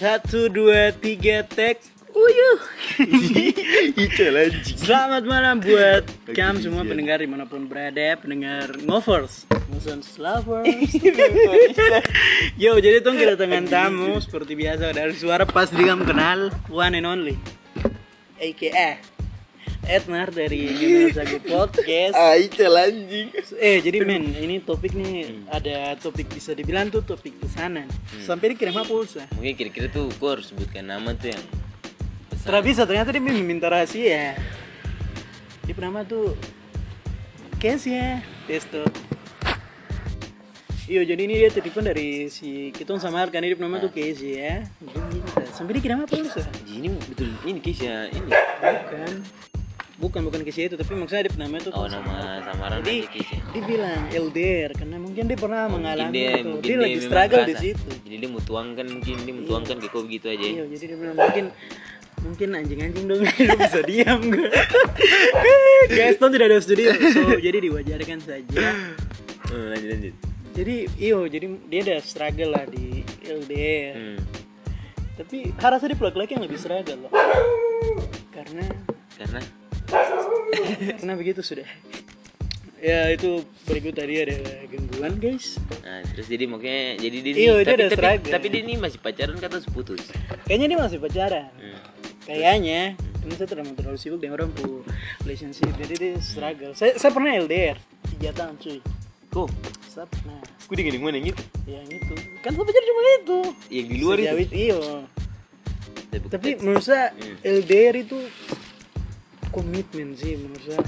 Satu, dua, tiga, tek. Uyuh. Selamat malam buat Oke, kamu semua iya. pendengar di mana pun berada, pendengar Ngovers, Lovers. Yo, jadi tuh kedatangan tamu seperti biasa dari suara pas dia kamu kenal one and only, aka Ednar dari Sagi Podcast. Ah, itu anjing. Eh, jadi men, ini topik nih ada topik bisa dibilang tuh topik pesanan. Sampai dikirim apa pulsa? Mungkin kira-kira tuh gua harus sebutkan nama tuh yang Setelah bisa ternyata dia minta rahasia. Dia nama tuh Kes ya, Testo. Iya, jadi ini dia titipan dari si Kitong sama kan dia nama tuh Kes ya. Dia minta. Sampai dia kirim apa pulsa? Anjing, ini betul ini kisah ini. Bukan. Bukan bukan Kes itu, tapi maksudnya dia nama tuh Oh nama samaran Jadi dia bilang LDR karena mungkin dia pernah Mungkin mengalami dia itu. mungkin Dia, dia lagi struggle di situ. Jadi dia mau tuangkan mungkin dia mau tuangkan ke kau begitu aja. Iya, ya. jadi dia bilang mungkin mungkin anjing-anjing dong bisa diam gue. Guys, Tom tidak ada studio, so jadi diwajarkan saja. Hmm, lanjut lanjut. Jadi iyo, jadi dia ada struggle lah di LDR. Hmm. Tapi harusnya di laki-laki yang lebih struggle loh. Karena Karena karena begitu sudah. Ya itu berikut tadi ada gangguan guys. Nah, terus jadi makanya jadi dia Iya, ini- dia tapi, tapi, tapi dia ini masih pacaran kata seputus. Kayaknya dia masih pacaran. Hmm. Kayaknya ini saya terlalu terlalu sibuk dengan orang pu relationship jadi dia struggle. Saya saya pernah LDR tiga tahun cuy. Kok? Saya pernah dengan yang mana yang itu? yang itu kan saya pacaran cuma itu. Yang di luar Sejauh itu. Iyo. Tapi, Tapi menurut saya Hmm. LDR itu komitmen sih menurut saya.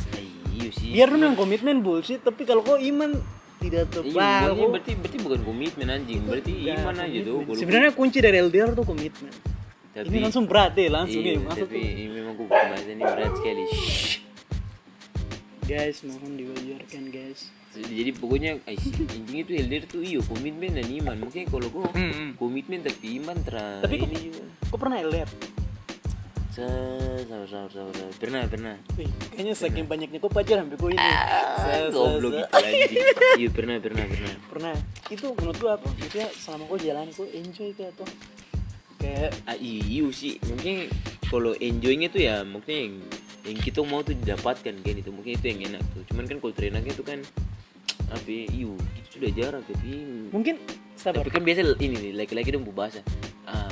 Iya sih. Biar lu bilang komitmen bullshit, tapi kalau kau iman tidak Iya, makanya kok- berarti berarti bukan komitmen anjing, berarti iman aja tuh. Sebenarnya kunci dari LDR tuh komitmen. tapi, ini langsung berat deh, langsung iya, ya. Masuk tapi tuh. ini memang gue pembahasan ini berat sekali. Shh. Guys, mohon diwajarkan guys. Jadi pokoknya eh, intinya itu LDR tuh iyo komitmen dan iman. Mungkin kalau gue Hmm. komitmen tapi iman ter Tapi ini juga. Pernah LDR? Sa sabar sabar sabar sabar. Pernah pernah. Wih, kayaknya saking banyaknya kok pacaran sampai kau ini. Sa- Goblok gitu anjing. Iya pernah pernah pernah. Pernah. Itu menurut lu apa? Maksudnya selama kau jalan kau enjoy ke atau kayak Ah, iyo sih mungkin kalau enjoynya tuh ya mungkin yang yang kita mau tuh didapatkan kan itu mungkin itu yang enak tuh cuman kan kalau terenaknya tuh kan apa ya, iyo itu sudah jarang tapi mungkin sabar. tapi kan biasa ini nih laki-laki dong bahasa ah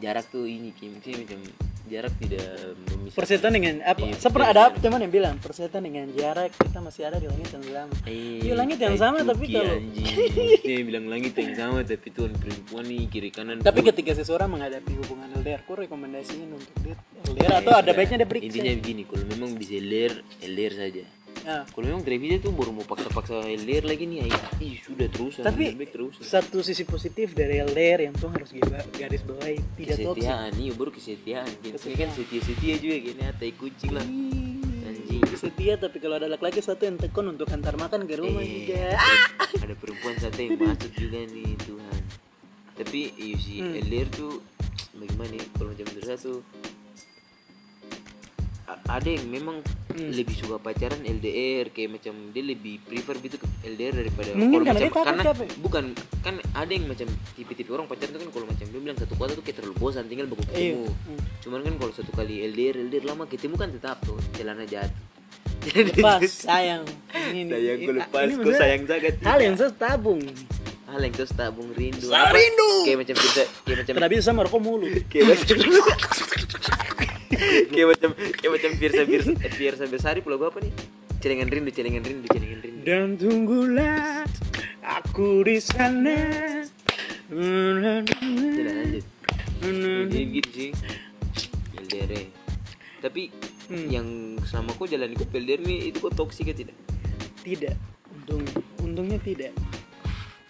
jarak tuh ini Ki. mungkin macam jarak tidak memisahkan Persetan dengan apa? Iya, Saya pernah betul, ada betul. teman yang bilang persetan dengan jarak kita masih ada di langit yang sama. Eh, Iya, langit yang tai sama, tapi kalau-. Maksudnya bilang langit yang sama tapi tuh perempuan nih kiri kanan Tapi pun- ketika seseorang menghadapi hubungan LDR, kau rekomendasiin untuk dia LDR atau ada baiknya dia periksa? intinya begini kalau memang bisa LDR LDR saja Nah, kalau memang televisi tuh baru mau paksa-paksa LDR lagi nih ay, ih sudah terus tapi terus satu sisi positif dari LDR yang tuh harus garis bawahi tidak toksik. kesetiaan iya baru kesetiaan. Kan kan setia-setia juga gini tai kucing lah. Anjing. Setia tapi kalau ada laki-laki satu yang tekun untuk antar makan ke rumah Eh, juga. ada perempuan satu yang masuk juga nih Tuhan. Tapi iya sih Hmm. LDR tuh bagaimana ya kalau macam menurut saya tuh a- ada yang memang Hmm. lebih suka pacaran LDR kayak macam dia lebih prefer gitu ke LDR daripada Mungkin kalau karena macam karena capek. bukan kan ada yang macam tipe-tipe orang pacaran tuh kan kalau macam dia bilang satu kota tuh kayak terlalu bosan tinggal baku ketemu Hmm. cuman kan kalau satu kali LDR LDR lama ketemu kan tetap tuh celana jatuh Lepas sayang. Ini, sayang gue lepas ini gue sayang sangat Hal yang saya tabung. hal yang terus tabung rindu Saya Apa? rindu. kayak macam kita kayak macam Kenapa bisa sama rokok mulu? kayak macam kayak macam kayak macam Firsa Firsa Firsa Besari pulau apa nih? Celengan rindu celengan rindu celengan rindu. Dan tunggulah aku di sana. Jalan lanjut. Jadi gitu sih. LDR tapi Hmm. yang selama kau jalan ikut LDR nih itu kok toksik ya tidak? Tidak, untungnya, untungnya tidak.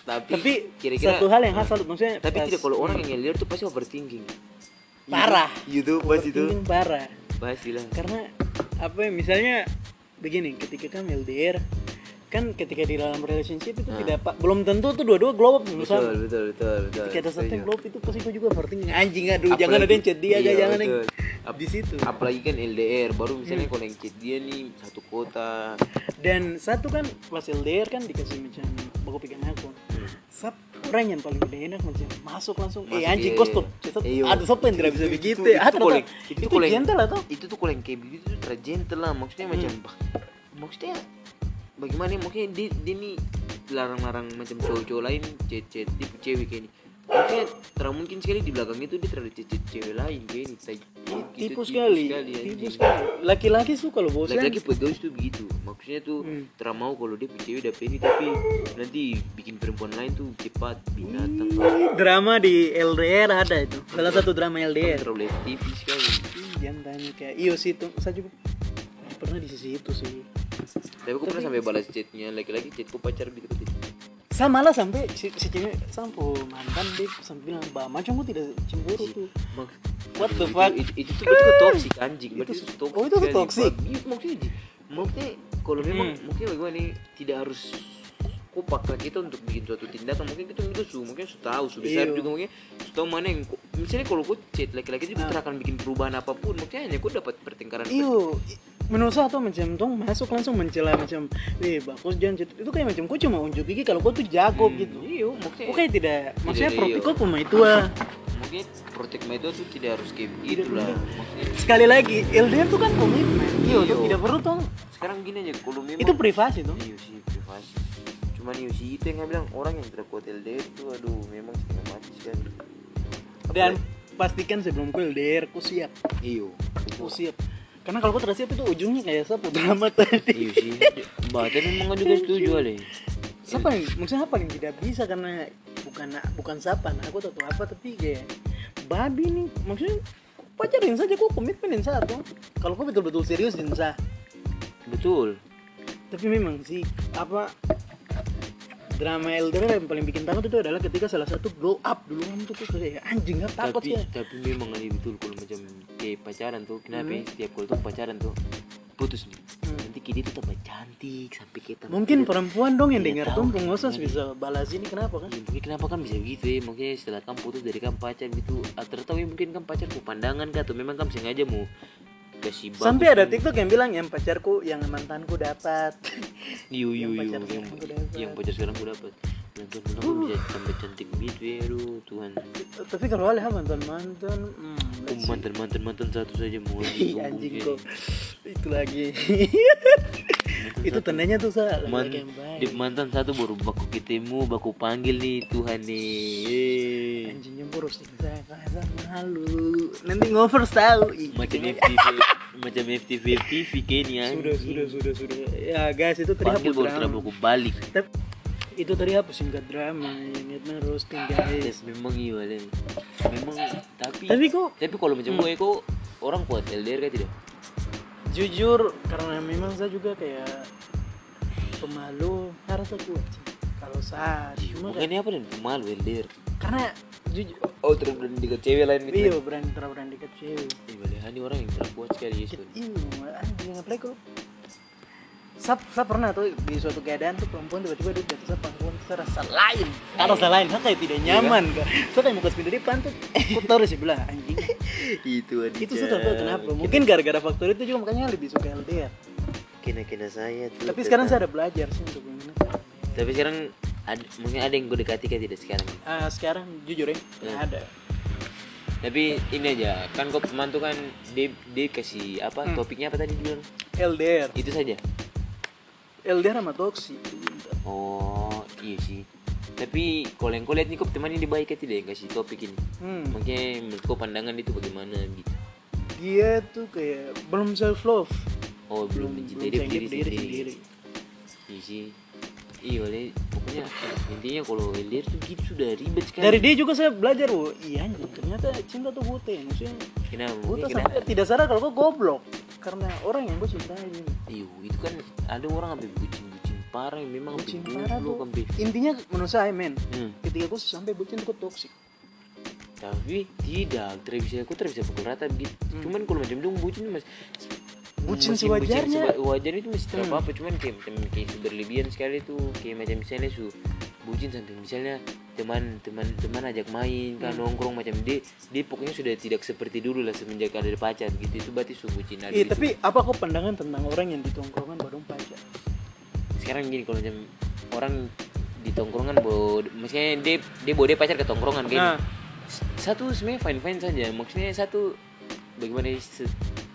tapi, Tapi kira-kira satu hal yang khas selalu maksudnya tapi pas- tidak kalau orang yang LDR tuh pasti overthinking Parah. itu pasti tuh Overthinking parah. pasti lah Karena apa ya misalnya begini, ketika kami LDR kan ketika di dalam relationship itu Ah. tidak pak belum tentu tuh dua-dua glow up betul sama. betul betul betul Ketika ada satu yang glow up itu pasti itu juga overthinking. Anjing aduh, Apalagi- jangan ada yang chat dia, iya, jangan yang betul. Ap- di situ. apalagi kan LDR baru misalnya Hmm. kalau yang chat dia nih satu kota Dan satu kan pas LDR kan dikasih macam baku pegang aku. Hmm. Orang yang paling udah enak macam masuk langsung eh Masuk, anjing iya, kos tuh. ada siapa yang tidak bisa Itu- begitu. itu- ya itu kalau- itu itu kalau gentle atau itu tuh kalau yang kayak begitu tuh terlalu gentle lah. Maksudnya macam bah, maksudnya bagaimana ya? maksudnya dia, dia nih larang-larang macam cowok-cowok lain chat-chat tipe cewek kayak ini maksudnya terang mungkin sekali di belakang itu dia terlalu chat-chat cewek lain kayak ini Tai- gitu, tipu sekali tipu sekali. Laki-laki tuh kalau bosan laki-laki pegawai tuh begitu maksudnya tuh Hmm. terang mau kalau dia punya cewek dapet ini tapi nanti bikin perempuan lain tuh cepat binatang. Ih, drama di LDR ada itu. Salah satu drama LDR terlalu FTV sekali. Jangan tanya kayak iyo sih tuh saya juga pernah di sisi itu sih. Tapi aku pernah sampai balas chatnya laki-laki chatku pacar gitu gitu sama lah sampai si, si cewek sampo mantan dia sampai bilang bah macam gua tidak cemburu tuh Mak- What the itu- fuck? Itu, itu, tuh berarti kau toxic anjing. Berarti Itu- itu toxic. oh, itu tuh toxic? Ba- iya, maksudnya, maksudnya kalau memang Hmm. mungkin bagaimana nih tidak harus kau paksa kita untuk bikin suatu tindakan mungkin kita itu su mungkin sudah tahu sudah besar Iya. juga mungkin sudah tahu mana yang misalnya kalau kau chat laki-laki itu Ah. tidak akan bikin perubahan apa pun mungkin hanya kau dapat pertengkaran iyo menurut saya tuh macam tong masuk langsung mencela macam eh bagus jangan chat itu kayak macam kau cuma unjuk gigi kalau kau tuh jago Hmm, gitu iya maksudnya Oke tidak, maksudnya iya. protek kok pemain tua. mungkin protek itu tuh tidak harus kayak begitu lah Sekali lagi, LDR tuh kan komitmen. Iya, Iya. tuh tidak perlu tong. sekarang gini aja kalau memang Itu privasi tuh. Iya sih privasi. Cuman iya sih itu yang bilang orang yang tidak kuat LDR itu aduh memang setengah mati sekali. Dan pastikan sebelum kau LDR, kau siap, iyo. kau siap. Karena kalau tidak siap itu ujungnya kayak siapa drama tadi. Iya sih. Tapi memang juga setuju ale. Siapa yang, maksudnya apa yang tidak bisa karena bukan bukan siapa, nah, aku tahu apa tapi kayak babi nih, maksudnya pacarin saja kok komitmenin satu. Kalau kau betul-betul serius sah. Betul. tapi memang sih apa drama LDR yang paling bikin takut itu adalah ketika salah satu blow up dulu tuh tuh kayak anjing nggak takut tapi ya tapi memang ale betul kalau macam kayak pacaran tuh kenapa ya? Hmm. setiap kalau tuh pacaran tuh putus nih. Hmm. Nanti kita tuh tambah cantik sampai kita mungkin perempuan dong yang Tidak dengar tuh pengosas gimana. bisa balas ini kenapa kan Ya, mungkin kenapa kan bisa begitu ya mungkin setelah kamu putus dari kamu pacar gitu atau tahu ya mungkin kan pacar ku pandangan kah atau memang kamu sengaja mau kasih sampai ada tiktok yang bilang yang pacarku yang mantanku dapat Yang iyo pacar yang, pacar sekarang udah dapat. Dan tuh kenapa bisa tambah cantik begitu ya aduh Tuhan. tapi kalau oleh mantan mantan hmm, Oh, mantan mantan mantan satu saja mau anjing kok. Itu lagi. Itu tandanya tuh sa Man, di mantan satu baru baku ketemu baku panggil nih Tuhan nih. Anjingnya boros saya kasa malu. Nanti ngovers tahu Macam FTV macam FTV FTV kayak ini sudah sudah sudah sudah. Ya guys itu tadi Panggil baru baku balik. Tapi itu tadi hapus singkat drama yang itu roasting guys memang iya Len. Memang tapi tapi kok tapi kalau macam gue kok orang kuat LDR kan tidak? jujur karena memang saya juga kayak pemalu harus aku sih. kalau saya cuma kayak, Makanya apa dan malu LDR? karena jujur Oh terus berani dekat cewek lain gitu. iya berani terlalu berani dekat cewek balik ini orang yang terkuat sekali ya iya anjing apalagi kok saya, saya pernah tuh di suatu keadaan tuh perempuan tiba-tiba duduk di atas saya perempuan saya rasa lain. Saya rasa lain saya kayak tidak nyaman kak saya kayak mau ke pintu depan tuh kok taruh sih bilang anjing. Itu itu sudah tahu kenapa? Mungkin gara-gara faktor itu juga makanya lebih suka LDR kena kena saya tuh tapi sekarang saya ada belajar sih untuk ini. Tapi sekarang ada, mungkin ada yang gue dekati kan tidak sekarang? Ah, sekarang jujur ya Hmm. ada. Tapi ini aja kan kok teman tuh kan dia dia kasih apa Hmm. topiknya apa tadi dulu LDR itu saja LDR sama toksi oh iya sih. Tapi kalau yang kau lihat nih kok teman ini baik ya tidak yang kasih topik ini. Hmm. makanya menurut kau pandangan itu bagaimana gitu dia tuh kayak belum self love oh belum mencintai diri diri sendiri iya sih. Iya oleh pokoknya intinya kalau LDR tuh gitu sudah ribet sekali. Dari dia juga saya belajar wo iya anjing ternyata cinta tuh buta ya maksudnya kenapa buta mungkin sampai kenapa tidak sadar kalau gue goblok. Karena orang yang gue cintai Iyo, itu kan ada orang sampai bucin-bucin parah yang memang bucin parah tuh sampai intinya menurut saya men hmm. ketika gue sampai bucin tuh toksik tapi tidak tidak bisa aku tidak bisa pukul rata begitu. Hmm. cuman kalau macam dong bucin mas Bucin sewajarnya. seba- wajar itu masih tidak Hmm. apa-apa. Cuman kayak macam kayak berlebihan sekali tuh kayak macam misalnya su bucin sampai misalnya teman teman teman ajak main kan Hmm. nongkrong macam dia dia pokoknya sudah tidak seperti dulu lah semenjak ada pacar gitu itu berarti su bucin ada iya itu. tapi apa kok pandangan tentang orang yang di tongkrongan baru pacar sekarang gini kalau macam orang di tongkrongan bo maksudnya dia dia bawa dia pacar ke tongkrongan kayak Nah. satu sebenarnya fine fine saja maksudnya satu bagaimana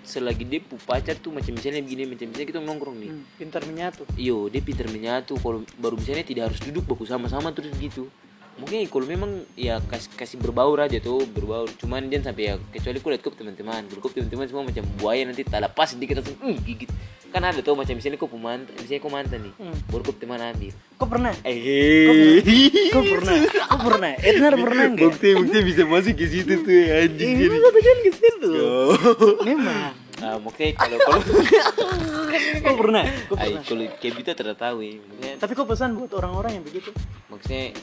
selagi dia pacar tuh macam misalnya begini macam misalnya kita nongkrong nih. Hmm, pintar menyatu. Iyo dia pintar menyatu. Kalau baru misalnya tidak harus duduk baku sama-sama terus gitu mungkin kalau memang ya kasih kasih berbaur aja tuh berbaur. Cuman jangan sampai ya kecuali kulit kop teman-teman. Kulit teman-teman semua macam buaya nanti tak lepas sedikit langsung "Mm," gigit. Kan ada tuh macam misalnya kau mantan misalnya kau mantan nih Hmm. baru kop teman ambil. Kok pernah? Eh. Kok pernah? Kok pernah? Ednar pernah? Enggak bukti bukti bisa masuk ke situ tuh ya anjing ini satu kan ke situ. Memang. Ah maksudnya kalau kalau kok pernah? Ay, pernah. kalau kayak kita tidak tahu ya maksudnya tapi kok pesan buat orang-orang yang begitu. Maksudnya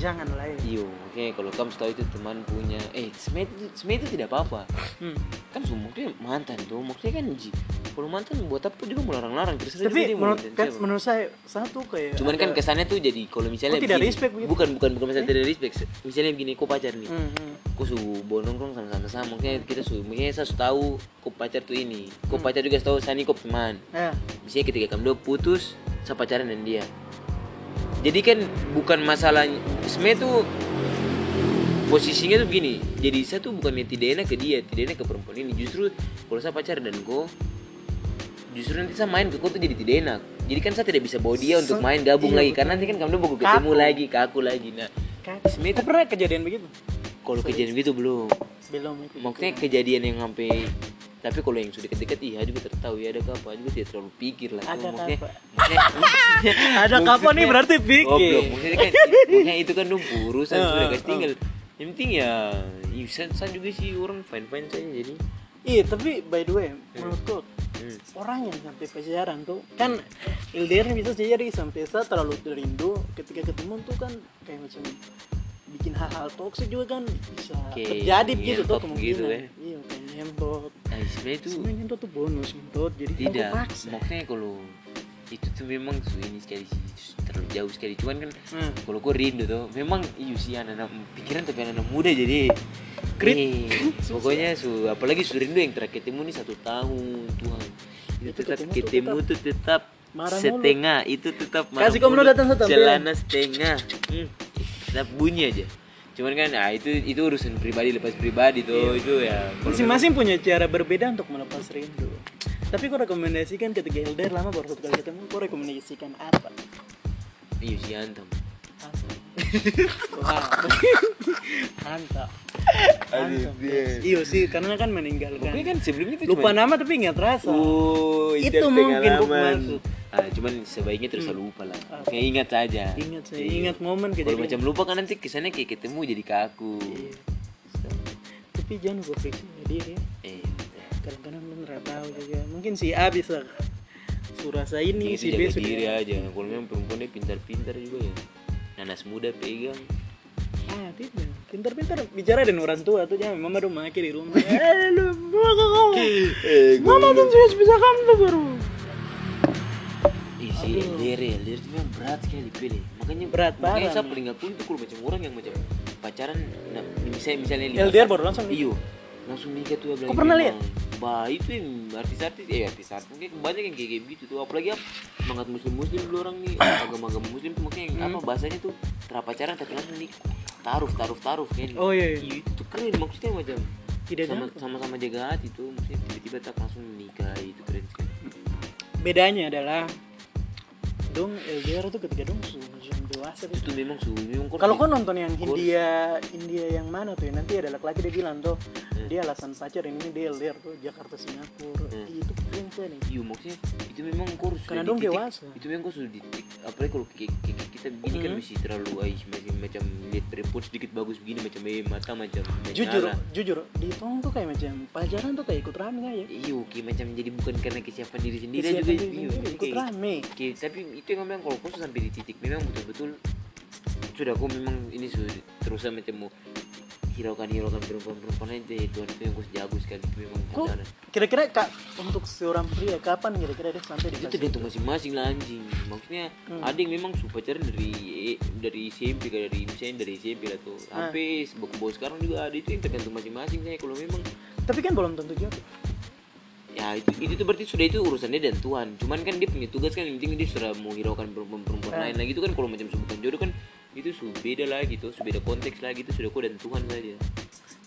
jangan lah ya iyo maksudnya kalau kamu tahu itu teman punya eh sebenarnya itu, sebenarnya itu tidak apa-apa. Hmm. kan maksudnya mantan tuh maksudnya kan Ji, kalau mantan buat apa juga melarang-larang terus tapi menurut kan menurut saya satu kayak cuman kan ada- kesannya tuh jadi kalau misalnya Oh, tidak begini- respect begitu? bukan bukan bukan misalnya tidak respect misalnya begini kok pacar nih. Hmm, hmm. kok su bawa nongkrong sama-sama sama mungkin kita su mungkin saya tahu kok pacar tuh ini. Kok pacar juga tahu sani kok teman. Ya. misalnya ketika kamu dua putus saya pacaran dengan dia jadi kan bukan masalah sebenarnya tuh posisinya tuh begini jadi saya tuh bukannya tidak enak ke dia tidak enak ke perempuan ini. Justru kalau saya pacaran dan kau justru nanti saya main ke kau tuh jadi tidak enak jadi kan saya tidak bisa bawa dia untuk main gabung iya, lagi karena nanti kan kamu Kaku. ketemu lagi kaku lagi. Nah sebenarnya kok pernah kejadian begitu? Kalau kejadian gitu belum. Belum maksudnya kejadian yang sampai tapi kalau yang sudah dekat-dekat iya juga tertahu ya ada apa juga tidak terlalu pikir lah. Ada maksudnya, apa? maksudnya ada kapan nih berarti Goblok, pikir maksudnya kan maksudnya itu kan dong urusan Eh, sudah eh, kasih tinggal. yang penting ya iya, saya, saya juga sih orang fine fine saja jadi. Iya tapi by the way menurutku hmm. orang yang sampai pacaran tuh kan LDR bisa jadi sampai saya terlalu rindu ketika ketemu tuh kan kayak macam bikin hal-hal toksik juga kan bisa Kayak terjadi gitu tuh kemungkinan gitu ya. iya kayak ngentot nah sebenarnya itu sebenarnya ngentot tuh bonus ngentot jadi kan tidak paksa maksudnya kalau itu tuh memang su- ini sekali terlalu jauh sekali cuman kan Hmm. kalau gue rindu tuh memang iya sih anak-anak pikiran tapi anak-anak muda jadi Krit. eh, pokoknya su apalagi su rindu yang terakhir ketemu nih satu tahun Tuhan itu, Itu tetap ketemu tuh ketemu tuh tetap marah mulu. setengah itu tetap Kasih kamu mulu. datang satu ambil. celana setengah hmm. Tetap bunyi aja cuman kan ah itu itu urusan pribadi lepas pribadi tuh itu ya masing-masing punya cara berbeda untuk melepas rindu tapi kau rekomendasikan ketika LDR lama baru satu kali ketemu kau rekomendasikan apa iya sih antam. Mantap. Iya sih, karena kan meninggalkan. Pokoknya kan sebelumnya tuh Lupa cuman- nama tapi ingat rasa. Oh, Itu mungkin pengalaman. maksud. Ah, cuman sebaiknya terus selalu lupa lah. Kayak ingat saja. Ingat saya, Iya. ingat momen Kalau kejadian. macam lupa kan nanti kesannya kayak ketemu jadi kaku. Iya. Tapi jangan lupa periksa diri. ya. Eh, Kadang-kadang lu nggak tahu juga. Mungkin si A bisa surasa ini, si B sudah. diri aja. Kalau memang perempuannya pintar-pintar juga ya. Nanas muda pegang. Ah, tidak. Pintar-pintar bicara dengan orang tua tuh jangan mama make di rumah. Eh, lu mama kamu. Eh, Mama tuh bisa kamu tuh baru. Ih, sih, LDR ya, LDR itu memang berat sekali pilih. Makanya Berat makanya parah saya paling gak kuat itu kalau macam orang yang macam pacaran, nah, misalnya misalnya LDR baru langsung nikah? Iyo, langsung nikah tuh apalagi Kau pernah lihat? Bah itu yang artis-artis, eh artis-artis mungkin banyak yang kayak gitu tuh. Apalagi apa semangat muslim-muslim dulu orang nih agama-agama muslim tuh makanya yang Hmm. apa bahasanya tuh terapacaran tapi langsung nih taruh taruh taruh kan. Oh, iya, iya. itu tuh keren maksudnya macam Tidak sama nyangka. sama-sama jaga hati tuh maksudnya tiba-tiba tak langsung nikah itu keren sekali. bedanya adalah dong LDR tuh ketika dong macam dewasa. Itu memang kau Kalau kau nonton yang. India India yang mana tuh ya nanti ada laki-laki dia bilang tuh Hmm. dia alasan pacar ini dia LDR tuh Jakarta Singapura Hmm. itu tuh nih Iya maksudnya itu memang kau harus Karena dong dewasa. Itu memang kau sudah di titik apalagi kalau kayak kita begini kan Hmm. masih terlalu ais masih macam lihat perempuan sedikit bagus begini macam eh mata macam jujur jujur di tong tuh kayak macam pacaran tuh kayak ikut rame aja Iya, kayak macam jadi bukan karena kesiapan diri sendiri Kesiapan juga. diri iya, sendiri, ikut rame kayak- tapi itu yang memang kalau kau sudah sampai di titik memang betul-betul sudah aku memang ini sudah terus macam mau hiraukan hiraukan perempuan-perempuan aja Tuhan itu yang kau jago sekali itu memang kira-kira kak untuk seorang pria kapan kira-kira dia sampai itu tergantung masing-masing lah anjing. Maksudnya Hmm. ada yang memang suka pacaran dari dari SMP kayak dari misalnya dari SMP lah tuh. Ah. sampai bawa sekarang juga ada itu yang tergantung masing-masing saya kalau memang. Tapi kan belum tentu juga. Ya itu itu tuh berarti sudah itu urusannya dan Tuhan. Cuman kan dia punya tugas kan yang penting dia sudah mau hiraukan perempuan perempuan Ah. lain lagi. Itu kan kalau macam sebutan jodoh kan itu sudah beda lagi tuh sudah beda konteks lagi itu sudah kau dan Tuhan saja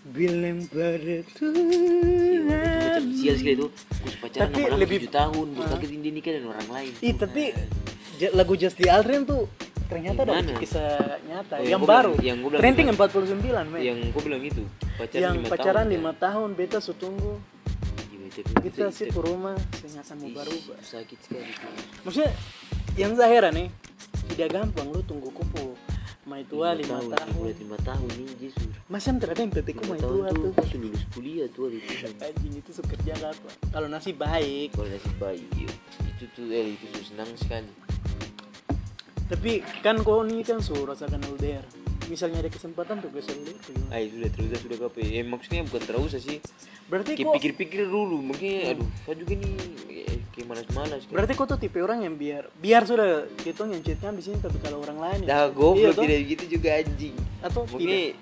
bilang pada Iya, Tuhan sial sekali itu aku pacaran Tapi lama-lama lebih- tujuh tahun terus Ah. kakek dia nikah dengan orang lain Ih, tapi lagu Just the Aldrin tuh ternyata Gimana? kisah nyata Oh, yang yang baru bilang- yang gua bilang trending gimana? 49 men yang kau bilang itu pacaran yang lima pacaran tahun, lima kan? tahun beta sutunggu Iya, tapi- kita sih ke rumah ternyata mau berubah sakit sekali tuh. maksudnya yang saya heran nih tidak gampang lu tunggu kupu mai tua lima tahun udah lima tahun masa tidak ada yang tetikku lima mai tua tuh kau sudah lulus kuliah tuh hari itu anjing itu sekerja apa kalau nasib baik. Kalau nasib baik iya. itu tuh eh itu tuh senang sekali. Tapi kan kau nih kan suruh rasakan LDR. Misalnya ada kesempatan tuh gue LDR ah itu sudah terus sudah kape eh maksudnya bukan terus sih. Berarti kok pikir-pikir dulu mungkin aduh saya juga nih kayak malas-malas kan. berarti kau tuh tipe orang yang biar biar sudah yang chatnya di sini tapi kalau orang lain dah Iya, goblok toh? tidak begitu juga anjing. Atau mungkin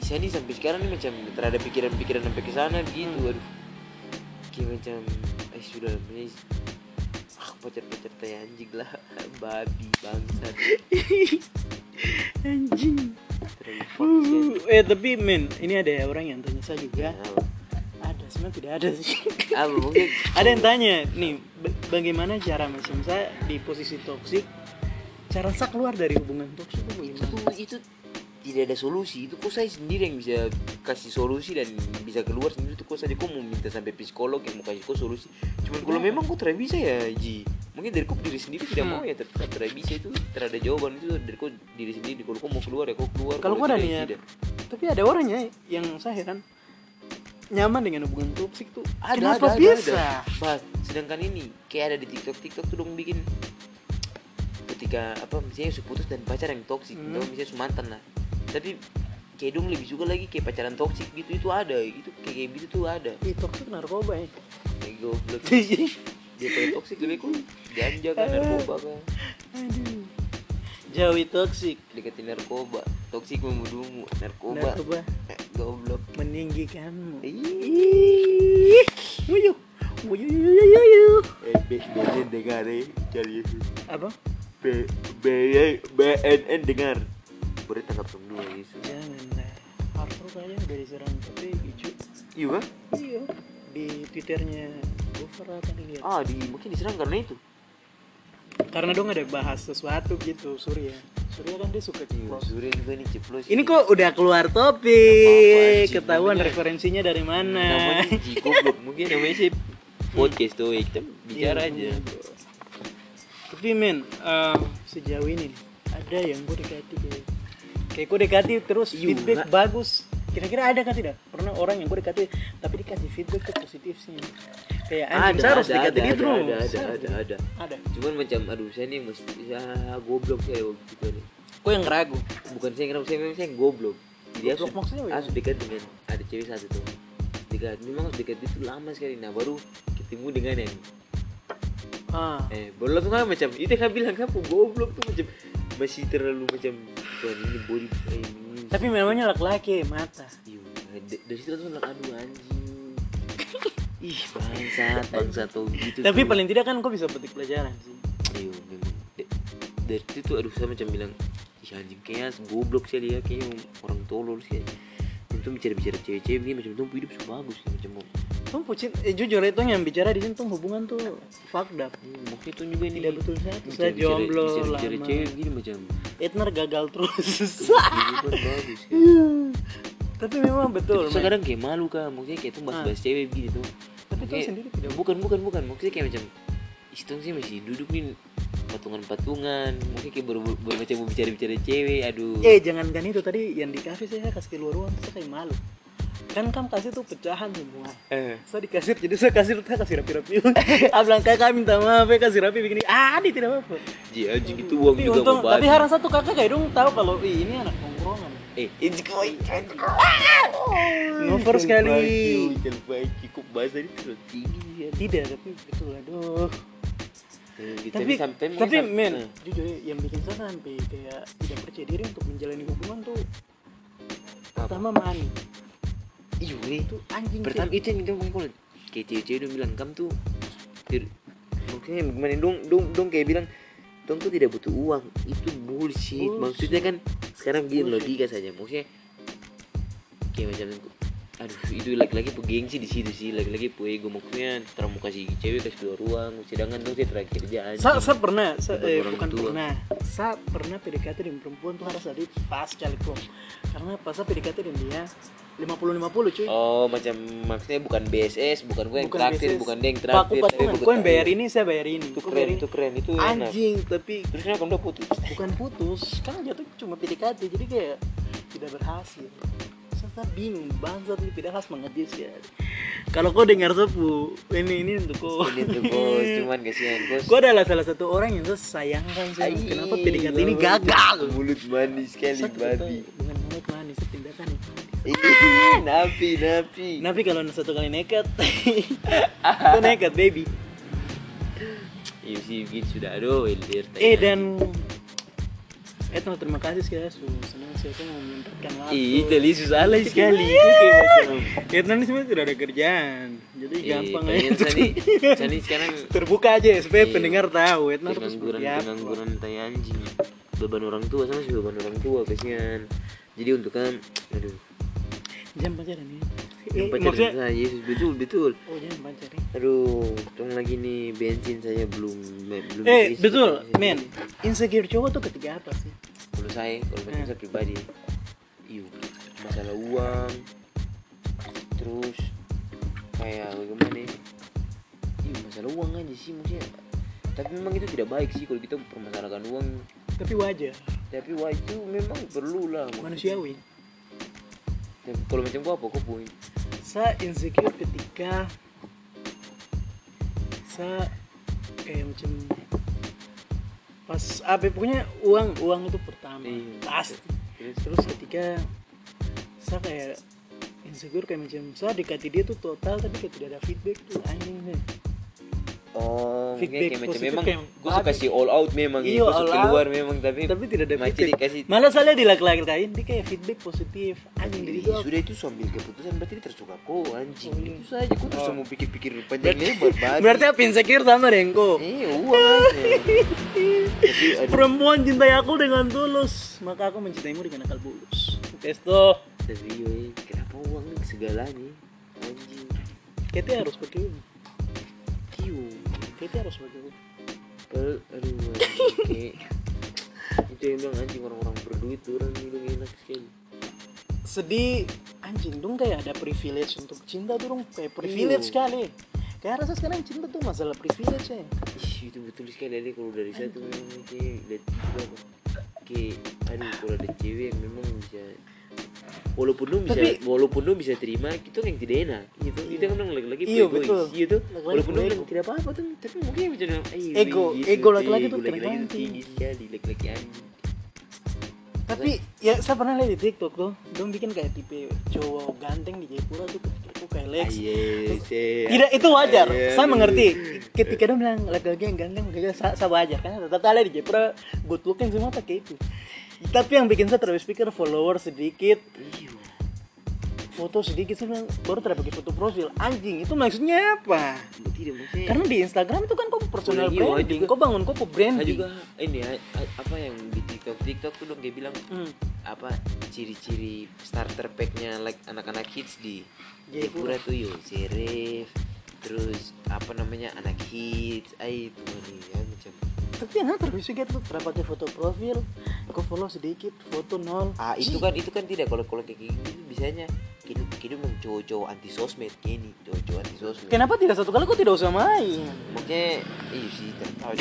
saya nih sampai sekarang nih macam terhadap pikiran-pikiran sampai ke sana gitu Hmm. aduh. Kayak macam eh sudah ini ah pacar-pacar teh anjing lah. Babi bangsa anjing. Sih. Uh, eh tapi men ini ada orang yang tanya saya juga. Ada sebenarnya tidak ada sih. Apa mungkin. Ada yang tanya nih ba- bagaimana cara macam saya di posisi toksik cara saya keluar dari hubungan toksik itu itu bagaimana? itu tidak ada solusi. Itu kok saya sendiri yang bisa kasih solusi dan bisa keluar sendiri. Itu kok saja kok mau minta sampai psikolog yang mau kasih kok solusi. Cuman kalau memang kok tidak bisa ya Ji? Mungkin dari kok diri sendiri tidak Hmm. mau ya tetap tidak bisa. Itu tidak ada jawaban. Itu dari kok diri sendiri. Kalau kok mau keluar ya kok keluar. Kalau kok ada ya niat. tapi ada orangnya yang saya heran nyaman dengan hubungan toksik tuh. Ada kenapa ada, bisa ada, ada. Bah, sedangkan ini kayak ada di TikTok TikTok tuh dong bikin ketika apa misalnya su putus dan pacar yang toksik Hmm. atau misalnya mantan lah. Tapi kayak dong lebih suka lagi kayak pacaran toksik gitu itu ada. Itu kayak kayak gitu tuh ada. Ih, toksik narkoba ya kayak goblok. Dia pakai toksik lebih kok ganja kan narkoba kan. Aduh. Jauhi toksik deketin narkoba toksik membunuhmu narkoba. Narkoba? Eh, goblok. Meninggikanmu Ih. Wuyuh. Wuyuh, eh BNN dengar eh. Cari. Apa? B B BNN dengar. Boleh tangkap semua Yesus janganlah. Arthur kayaknya udah diserang tapi hijau iya kan iya. Di twitternya Gofar tadi lihat ah di mungkin diserang karena itu karena dong ada bahas sesuatu gitu Surya. Surya kan dia suka Iya, ceplos Surya juga nih ceplos ini kok udah keluar topik. ketahuan referensinya dari mana. Namanya goblok. Mungkin namanya sih podcast tuh kita bicara Iya, aja. tapi men eh, sejauh ini ada yang gue dekati kayak kayak gue dekati terus Iya, feedback bagus. Kira-kira ada kan tidak? Pernah orang yang gue dekati tapi dikasih feedback tuh positif sih kayak anjing saya harus dekati dia ada, terus ada, ada, ada, ada. ada Cuman macam aduh saya nih mesti ya goblok saya waktu itu nih. kok yang ragu Bukan saya ngerasa saya memang saya yang goblok. Jadi Goblok harus maksudnya harus dekat dengan ada cewek satu tuh. Dekat memang harus dekat itu lama sekali. Nah baru ketemu dengan yang ah eh baru langsung kan macam itu kan bilang kamu goblok tuh macam masih terlalu macam Tuhan ini body eh, ini tapi namanya laki-laki mata Iya, dari situ langsung aduh anjing ih bangsat bangsat tuh gitu tapi tuh. paling tidak kan kau bisa petik pelajaran sih. Iya dari situ aduh saya macam bilang ih anjing kayaknya goblok sih dia kayaknya orang tolol sih. Itu bicara bicara cewek-cewek ini macam tuh hidup so bagus sih macam tuh pucin eh, jujur itu yang bicara di sini tuh hubungan tuh up. Hmm, mungkin itu juga ini tidak betul saya bicara- jomblo bicara, bicara lama. cewek gini macam. Etner gagal terus. Bagus kan tapi memang betul Tapi sekarang kayak malu kan maksudnya kayak tuh bahas-bahas cewek begini tuh tapi kau sendiri tidak bukan bukan bukan. Maksudnya kayak macam Istong sih masih duduk nih patungan-patungan mungkin kayak baru, baru macam mau bicara-bicara cewek aduh. Eh jangan kan itu tadi yang di kafe saya kasih keluar ruang saya kayak malu. Kan kamu kasih tuh pecahan semua. Eh. Saya dikasih jadi saya kasih saya kasih rapi-rapi. Ah bilang kakak minta maaf ya kasih rapi begini. Ah ini tidak apa-apa. Ji anjing itu uang tapi juga untung tapi harus satu kakak kayak dong tahu kalau "Ih, ini anak tongkrongan Eh, ini koi. ngover sekali. Terbaik, cukup bahasa ini terlalu tinggi ya. tidak tapi betul aduh. Eh, tapi sampai tapi sampai- men eh, jujur ya, yang bikin saya sampai kayak tidak percaya diri untuk menjalani hubungan tuh pertama money Iya, itu anjing Pertama itu yang kita kalau kayak cewek-cewek dong bilang kamu tuh maksudnya gimana dong dong dong kayak bilang dong tuh tidak butuh uang itu bullshit, Bullshit. maksudnya kan sekarang gini logika saja maksudnya kayak macam aduh itu lagi-lagi gengsi di situ sih lagi-lagi ego maksudnya terus mau kasih cewek kasih keluar ruang sedangkan dong saya terakhir kerja Sa, sa pernah, sa, Bukan eh, bukan tua. pernah. Sa pernah PDKT dengan perempuan tuh harus ada pas bro. Karena pas sa PDKT dengan dia 50-50 cuy. oh macam maksudnya bukan BSS bukan gue yang Bukan traktir BSS. bukan dia yang traktir patungan. bukan- Kau yang bayar ini, saya bayar ini. itu Kau keren itu keren itu enak Anjing, tapi terus kenapa udah putus bukan putus. Kan jatuh cuma PDKT, jadi kayak tidak berhasil. Saya bingung, bangsat ini tidak khas banget dia sih. Kalau kau dengar sepu, ini ini untuk kau. ini tuh bos cuman kasihan bos Kau adalah salah satu orang yang saya sayangkan sih. Kenapa PDKT ini gagal? mulut manis sekali babi Dengan itu. Ih, napi napi Tapi kalau satu kali nekat, itu nekat baby. iya sih begitu sudah aduh Eh dan Etno terima kasih sekali su senang saya tuh mau menyempatkan waktu. Ih, tadi susah lah sekali. Etno ini sebenarnya tidak ada kerjaan, jadi gampang Eh, pengen aja. Sani, Sani sekarang Terbuka aja supaya Iya. pendengar tahu Etno harus pengangguran seperti apa. pengangguran tai anjing beban orang tua sama sih beban orang tua kasihan jadi untuk kan aduh Jangan pacaran ya. yang Eh, pacaran maksudnya, saya Yesus betul betul oh jangan pacaran. aduh tong lagi nih bensin saya belum belum Eh isi, betul, men. Insecure cowok tuh ketika apa sih? kalau saya kalau macam Hmm. saya pribadi iyo masalah uang terus kayak bagaimana ya? iyo masalah uang aja sih maksudnya tapi memang itu tidak baik sih kalau kita permasalahkan uang Tapi wajar, tapi wah itu memang perlu lah manusiawi. Kalau macam gua apa? Kok poin Saya insecure ketika saya kayak macam pas apa pokoknya uang uang itu pertama Iya. pasti. Terus? Terus ketika saya kayak insecure kayak macam saya dekati dia tuh total tapi kayak tidak ada feedback tuh anjing nih oh Feedback kayak macam memang gua suka kasih all out memang Iya, gua suka keluar out. memang tapi tapi tidak ada macam feedback. dikasih malah saya di laki-laki lain dia kayak feedback positif anjing. Itu apa? sudah itu sambil keputusan berarti dia tersuka kok anjing. Oh, iya. itu saja kok terus Oh. mau pikir-pikir panjang lebar babi berarti apa insecure sama Renko eh uang perempuan cintai aku dengan tulus maka aku mencintaimu dengan akal bulus. Testo. Eh, kenapa uang nih segalanya? Anjing. Kete harus pakai Kete harus uang Padahal, aduh itu yang bilang anjing orang-orang berduit tuh orang hidup enak sekali. Sedih. Anjing dong kayak ada privilege untuk cinta tuh dong kayak privilege Iya. sekali. Kayak rasa sekarang cinta tuh masalah privilege ya. Ih, itu betul sekali Ade kalau dari saya tuh memang kayak itu apa kayak aduh kalau ada cewek yang memang bisa walaupun lu bisa Tapi- walaupun lu bisa terima itu yang tidak enak gitu. Itu kan lagi-lagi Iya, egois. betul. gitu walaupun lu bilang tidak apa-apa tuh tapi mungkin bisa "Ay, Ego, gitu, ego laki-laki ego tuh tergantung. tinggi sekali laki-laki anjing. Tapi ya saya pernah lihat di TikTok tuh dong bikin kayak tipe cowok ganteng di Jayapura tuh ketika kayak Lex. Tidak itu wajar. Saya mengerti. ketika dia bilang laki-laki yang ganteng saya, saya wajar. Karena tetap ada di Jayapura good looking semua pakai itu tapi yang bikin saya terus pikir follower sedikit Iya. foto sedikit saya bilang baru tidak pakai foto profil anjing itu maksudnya apa tidak maksudnya karena di Instagram itu kan kau personal Iya, branding juga. kau bangun saya branding juga ini a- a- apa yang di TikTok TikTok tuh dong dia bilang Hmm. apa ciri-ciri starter packnya like anak-anak kids di Jayapura. Jayapura tuh yo serif terus apa namanya anak hits ay itu nih ya tapi yang tuh tidak pakai foto profil kau follow sedikit foto nol. Ah itu kan itu kan tidak kalau kalau kayak gini bisanya kita kita memang cowok-cowok anti sosmed gini cowok-cowok anti sosmed. Kenapa tidak? Satu kali kau tidak usah main. Makanya iya sih Yo.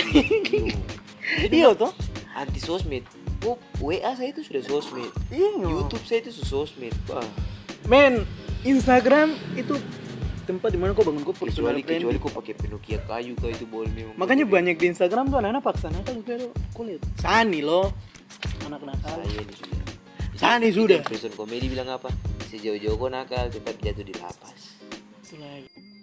iya toh. anti sosmed. Oh WA saya itu sudah sosmed. Iya. YouTube saya itu sudah sosmed. Wah. Men Instagram itu tempat di mana kau bangun? Kau personal kecuali kecuali kok pakai Penokia kayu kah? Itu boleh memang. Makanya banyak di Instagram tuh anak-anak paksa. Nakal juga tuh kulit Sani loh anak nakal saya ini sudah. Sani sudah. Prison komedi bilang apa? Sejauh-jauh kau nakal tetap jatuh di lapas. Itu lagi